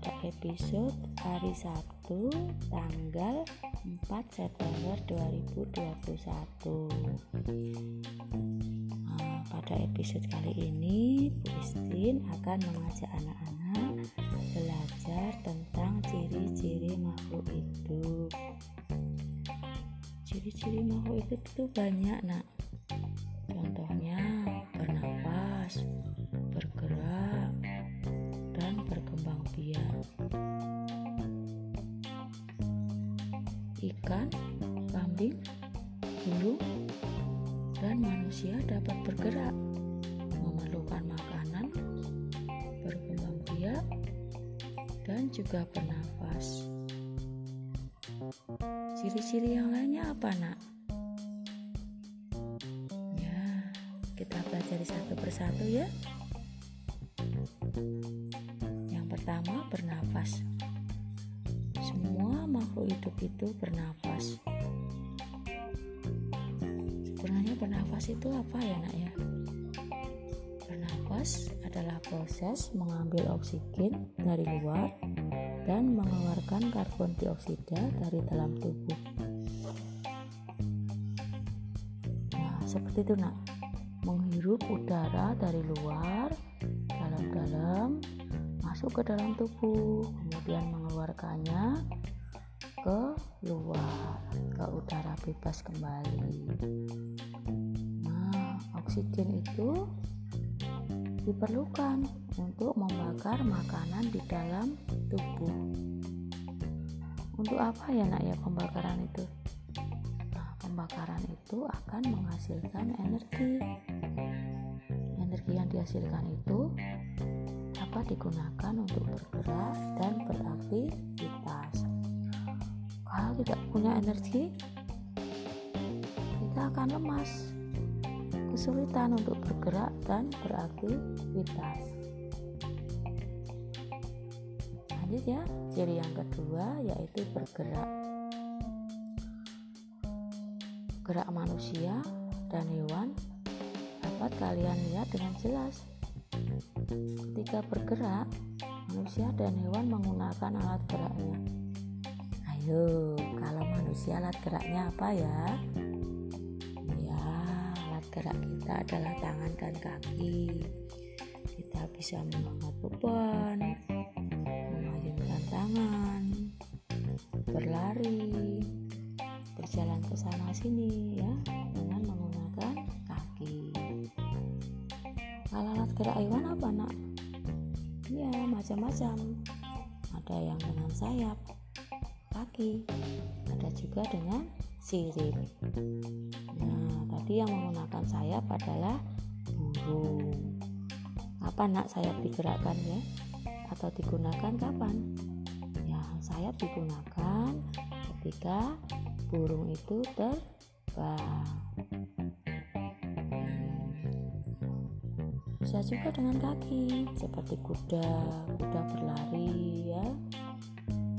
pada episode hari Sabtu tanggal 4 September 2021 nah, pada episode kali ini Bu Istin akan mengajak anak-anak belajar tentang ciri-ciri makhluk hidup. Ciri-ciri makhluk hidup itu banyak nak burung, dan manusia dapat bergerak memerlukan makanan berkembang biak dan juga bernafas. Ciri-ciri yang lainnya apa nak? ya kita pelajari satu persatu ya. Yang pertama bernafas. Semua makhluk hidup itu bernafas sebenarnya bernafas itu apa ya nak ya bernafas adalah proses mengambil oksigen dari luar dan mengeluarkan karbon dioksida dari dalam tubuh. Nah, seperti itu, Nak. Menghirup udara dari luar dalam-dalam masuk ke dalam tubuh, kemudian mengeluarkannya ke luar, ke udara bebas kembali. Nah, oksigen itu diperlukan untuk membakar makanan di dalam tubuh. Untuk apa ya nak ya pembakaran itu? Nah, pembakaran itu akan menghasilkan energi. Energi yang dihasilkan itu dapat digunakan untuk bergerak dan beraktivitas. Kalau tidak punya energi, kita akan lemas kesulitan untuk bergerak dan beraktivitas. Lanjut ya, ciri yang kedua yaitu bergerak. Gerak manusia dan hewan dapat kalian lihat dengan jelas. Ketika bergerak, manusia dan hewan menggunakan alat geraknya. Ayo, kalau manusia alat geraknya apa ya? gerak kita adalah tangan dan kaki. Kita bisa mengangkat beban mengayunkan tangan berlari berjalan ke sana sini ya dengan menggunakan kaki. Kalau alat gerak hewan apa nak? Ya macam-macam. Ada yang dengan sayap kaki ada juga dengan sirip nah tadi yang menggunakan sayap adalah burung apa nak sayap digerakkan ya? Atau digunakan kapan? Ya sayap digunakan ketika burung itu terbang. Bisa juga dengan kaki seperti kuda. Kuda berlari ya.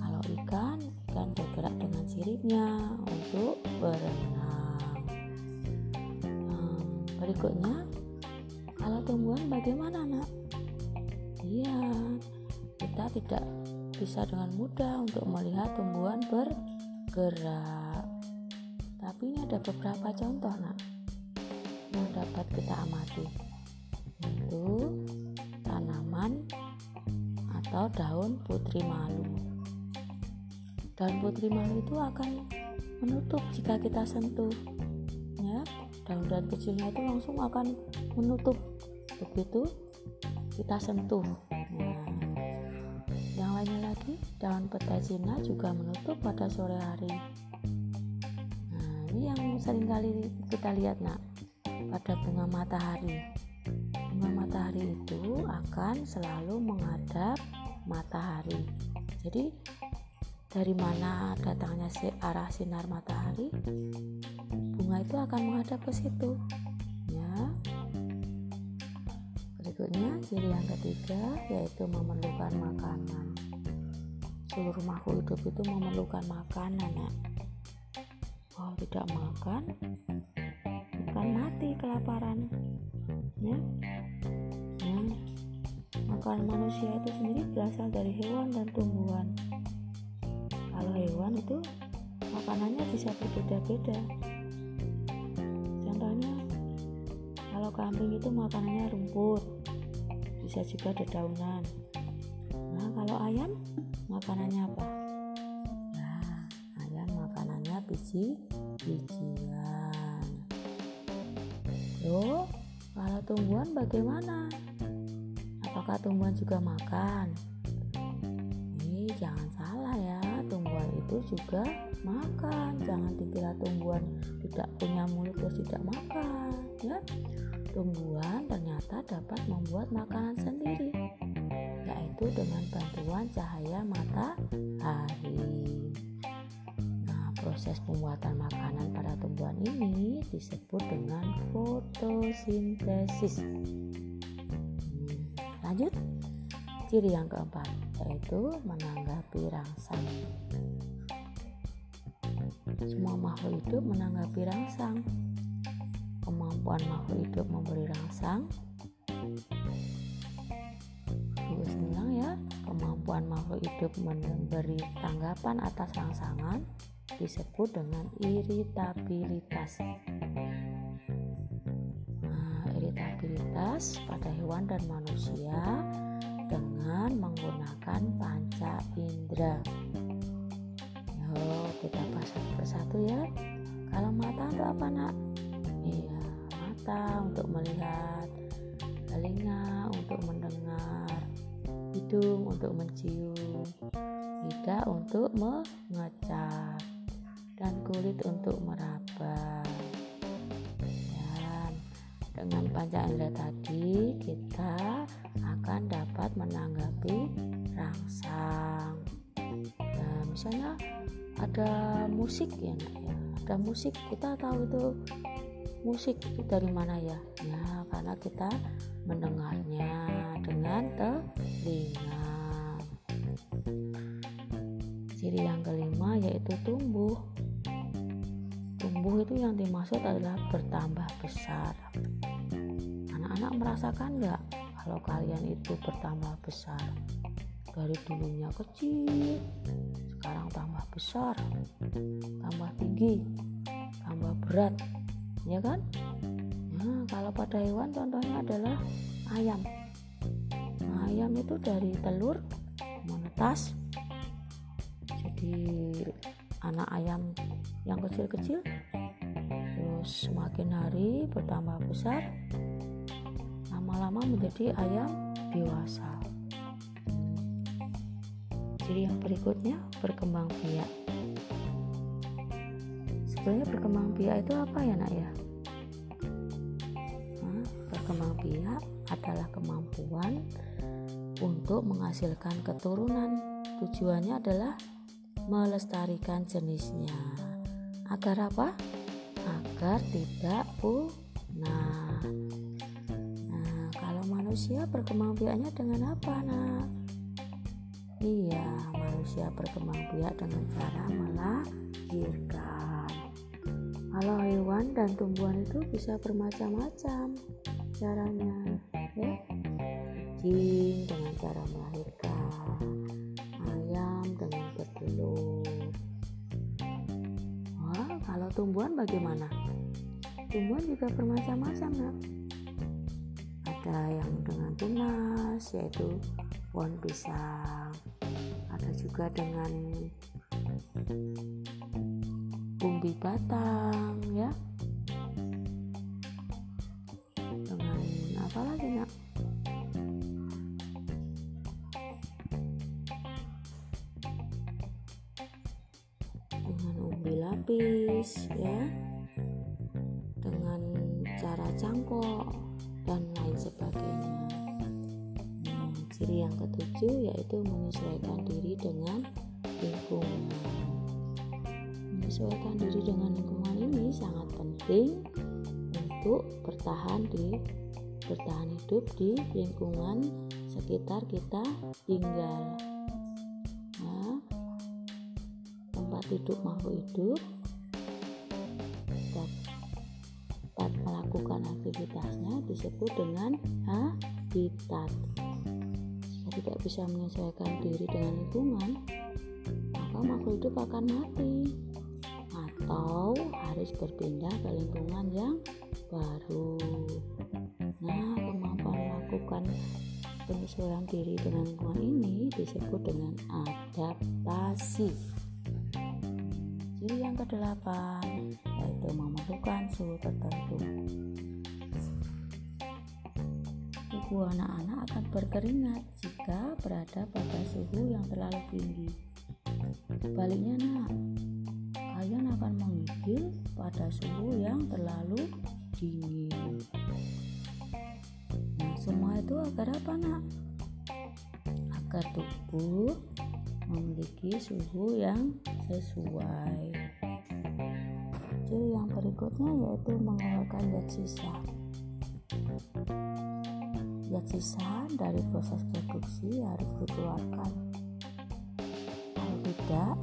Kalau ikan ikan bergerak dengan siripnya untuk berenang. Hmm, berikutnya kalau tumbuhan bagaimana nak? Iya kita tidak bisa dengan mudah untuk melihat tumbuhan bergerak. Tapi ini ada beberapa contoh nak yang dapat kita amati. Yaitu tanaman atau daun putri malu daun putri malu itu akan menutup jika kita sentuh ya. Daun-daun kecilnya itu langsung akan menutup. Begitu kita sentuh. Nah, yang lainnya lagi daun peta Cina juga menutup pada sore hari. Nah ini yang sering kali kita lihat nak pada bunga matahari. Bunga matahari itu akan selalu menghadap matahari. Jadi dari mana datangnya si arah sinar matahari? Bunga itu akan menghadap ke situ. Ya. Berikutnya ciri yang ketiga yaitu memerlukan makanan. Seluruh makhluk hidup itu memerlukan makanan ya kalau tidak makan? Akan mati kelaparan. Ya, ya. maka makanan manusia itu sendiri berasal dari hewan dan tumbuhan hewan itu makanannya bisa berbeda-beda. Contohnya kalau kambing itu makanannya rumput bisa juga dedaunan nah kalau ayam makanannya apa? Nah ayam makanannya biji bijian. Loh kalau tumbuhan bagaimana? Apakah tumbuhan juga makan? Ini jangan salah ya tumbuhan itu juga makan. Jangan dikira tumbuhan tidak punya mulut terus tidak makan ya. Tumbuhan ternyata dapat membuat makanan sendiri yaitu dengan bantuan cahaya matahari. Nah proses pembuatan makanan pada tumbuhan ini disebut dengan fotosintesis. Hmm, lanjut. Ciri yang keempat yaitu menanggapi rangsang semua makhluk hidup menanggapi rangsang. Kemampuan makhluk hidup memberi rangsang. Terus ulang ya, kemampuan makhluk hidup memberi tanggapan atas rangsangan disebut dengan iritabilitas. Nah, iritabilitas pada hewan dan manusia dengan menggunakan panca indera. Kita bahas satu persatu ya. Kalau mata untuk apa nak? Iya mata untuk melihat telinga untuk mendengar hidung untuk mencium lidah untuk mengecap dan kulit untuk meraba. Dan dengan panca indera tadi kita akan dapat menanggapi rangsang. Nah misalnya ada musik ya nak ya. Ada musik kita tahu itu musik itu dari mana ya? Ya karena kita mendengarnya dengan telinga. Ciri yang kelima yaitu tumbuh. Tumbuh itu yang dimaksud adalah bertambah besar. Anak-anak merasakan nggak kalau kalian itu bertambah besar. Dari dulunya kecil sekarang tambah besar tambah tinggi tambah berat. Ya kan? Nah kalau pada hewan contohnya adalah ayam. Nah, ayam itu dari telur menetas jadi anak ayam yang kecil-kecil terus semakin hari bertambah besar lama-lama menjadi ayam dewasa Ciri yang berikutnya berkembang biak. Sebenarnya berkembang biak itu apa ya nak ya? Nah, berkembang biak adalah kemampuan untuk menghasilkan keturunan. Tujuannya adalah melestarikan jenisnya. Agar apa? Agar tidak punah. Manusia berkembang biaknya dengan apa, nak? Iya, manusia berkembang biak dengan cara melahirkan. Kalau hewan dan tumbuhan itu bisa bermacam-macam caranya, ya. Kucing dengan cara melahirkan, ayam dengan bertelur. Wah, kalau tumbuhan bagaimana? Tumbuhan juga bermacam-macam, nak. Ada yang dengan tunas, yaitu pohon pisang. Ada juga dengan umbi batang ya. Dengan apa lagi nak? Dengan umbi lapis ya. Dengan cara cangkok dan lain sebagainya Ciri yang ketujuh yaitu menyesuaikan diri dengan lingkungan. Menyesuaikan diri dengan lingkungan ini sangat penting untuk bertahan di bertahan hidup di lingkungan sekitar kita tinggal. Nah, tempat hidup makhluk hidup dapat melakukan aktivitasnya disebut dengan habitat. tidak bisa menyesuaikan diri dengan lingkungan, maka makhluk hidup akan mati atau harus berpindah ke lingkungan yang baru. Nah, kemampuan melakukan penyesuaian diri dengan lingkungan ini disebut dengan adaptasi. Ciri yang kedelapan yaitu memerlukan suhu tertentu. Tubuh anak-anak akan berkeringat jika berada pada suhu yang terlalu tinggi. Baliknya, nak, kalian akan menggigil pada suhu yang terlalu dingin. Nah, semua itu agar apa, nak? Agar tubuh memiliki suhu yang sesuai. Ciri yang berikutnya yaitu mengeluarkan zat sisa. Zat sisa dari proses produksi harus dikeluarkan. Kalau tidak,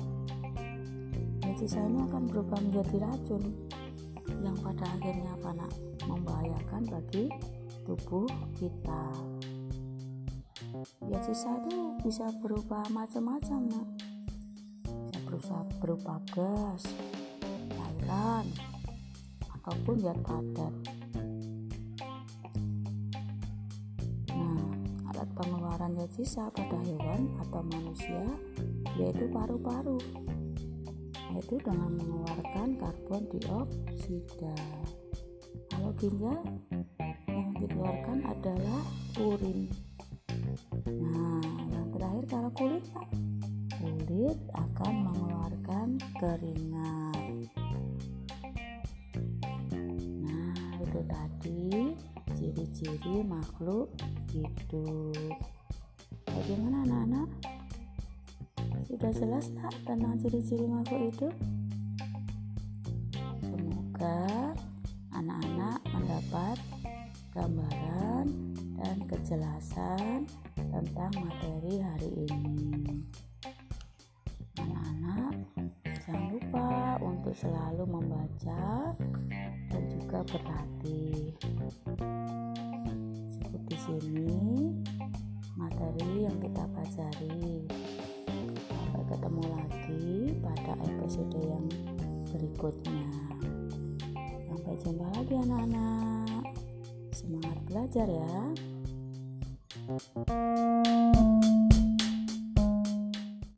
zat sisa ini akan berubah menjadi racun yang pada akhirnya apa nak membahayakan bagi tubuh kita. Zat sisa itu bisa berubah macam-macam nak. Bisa berusaha berupa gas, cairan, ataupun zat padat. Zat sisa pada hewan atau manusia yaitu paru-paru. Yaitu dengan mengeluarkan karbon dioksida. Kalau ginjal yang dikeluarkan adalah urin. Nah yang terakhir kalau kulit kulit akan mengeluarkan keringat. Nah itu tadi ciri-ciri makhluk hidup. Bagaimana anak-anak? Sudah jelas tak tentang ciri-ciri makhluk hidup? Semoga anak-anak mendapat gambaran dan kejelasan tentang materi hari ini. Anak-anak, jangan lupa untuk selalu membaca dan juga berlatih sini materi yang kita pelajari. Sampai ketemu lagi pada episode yang berikutnya. Sampai jumpa lagi anak-anak. Semangat belajar ya.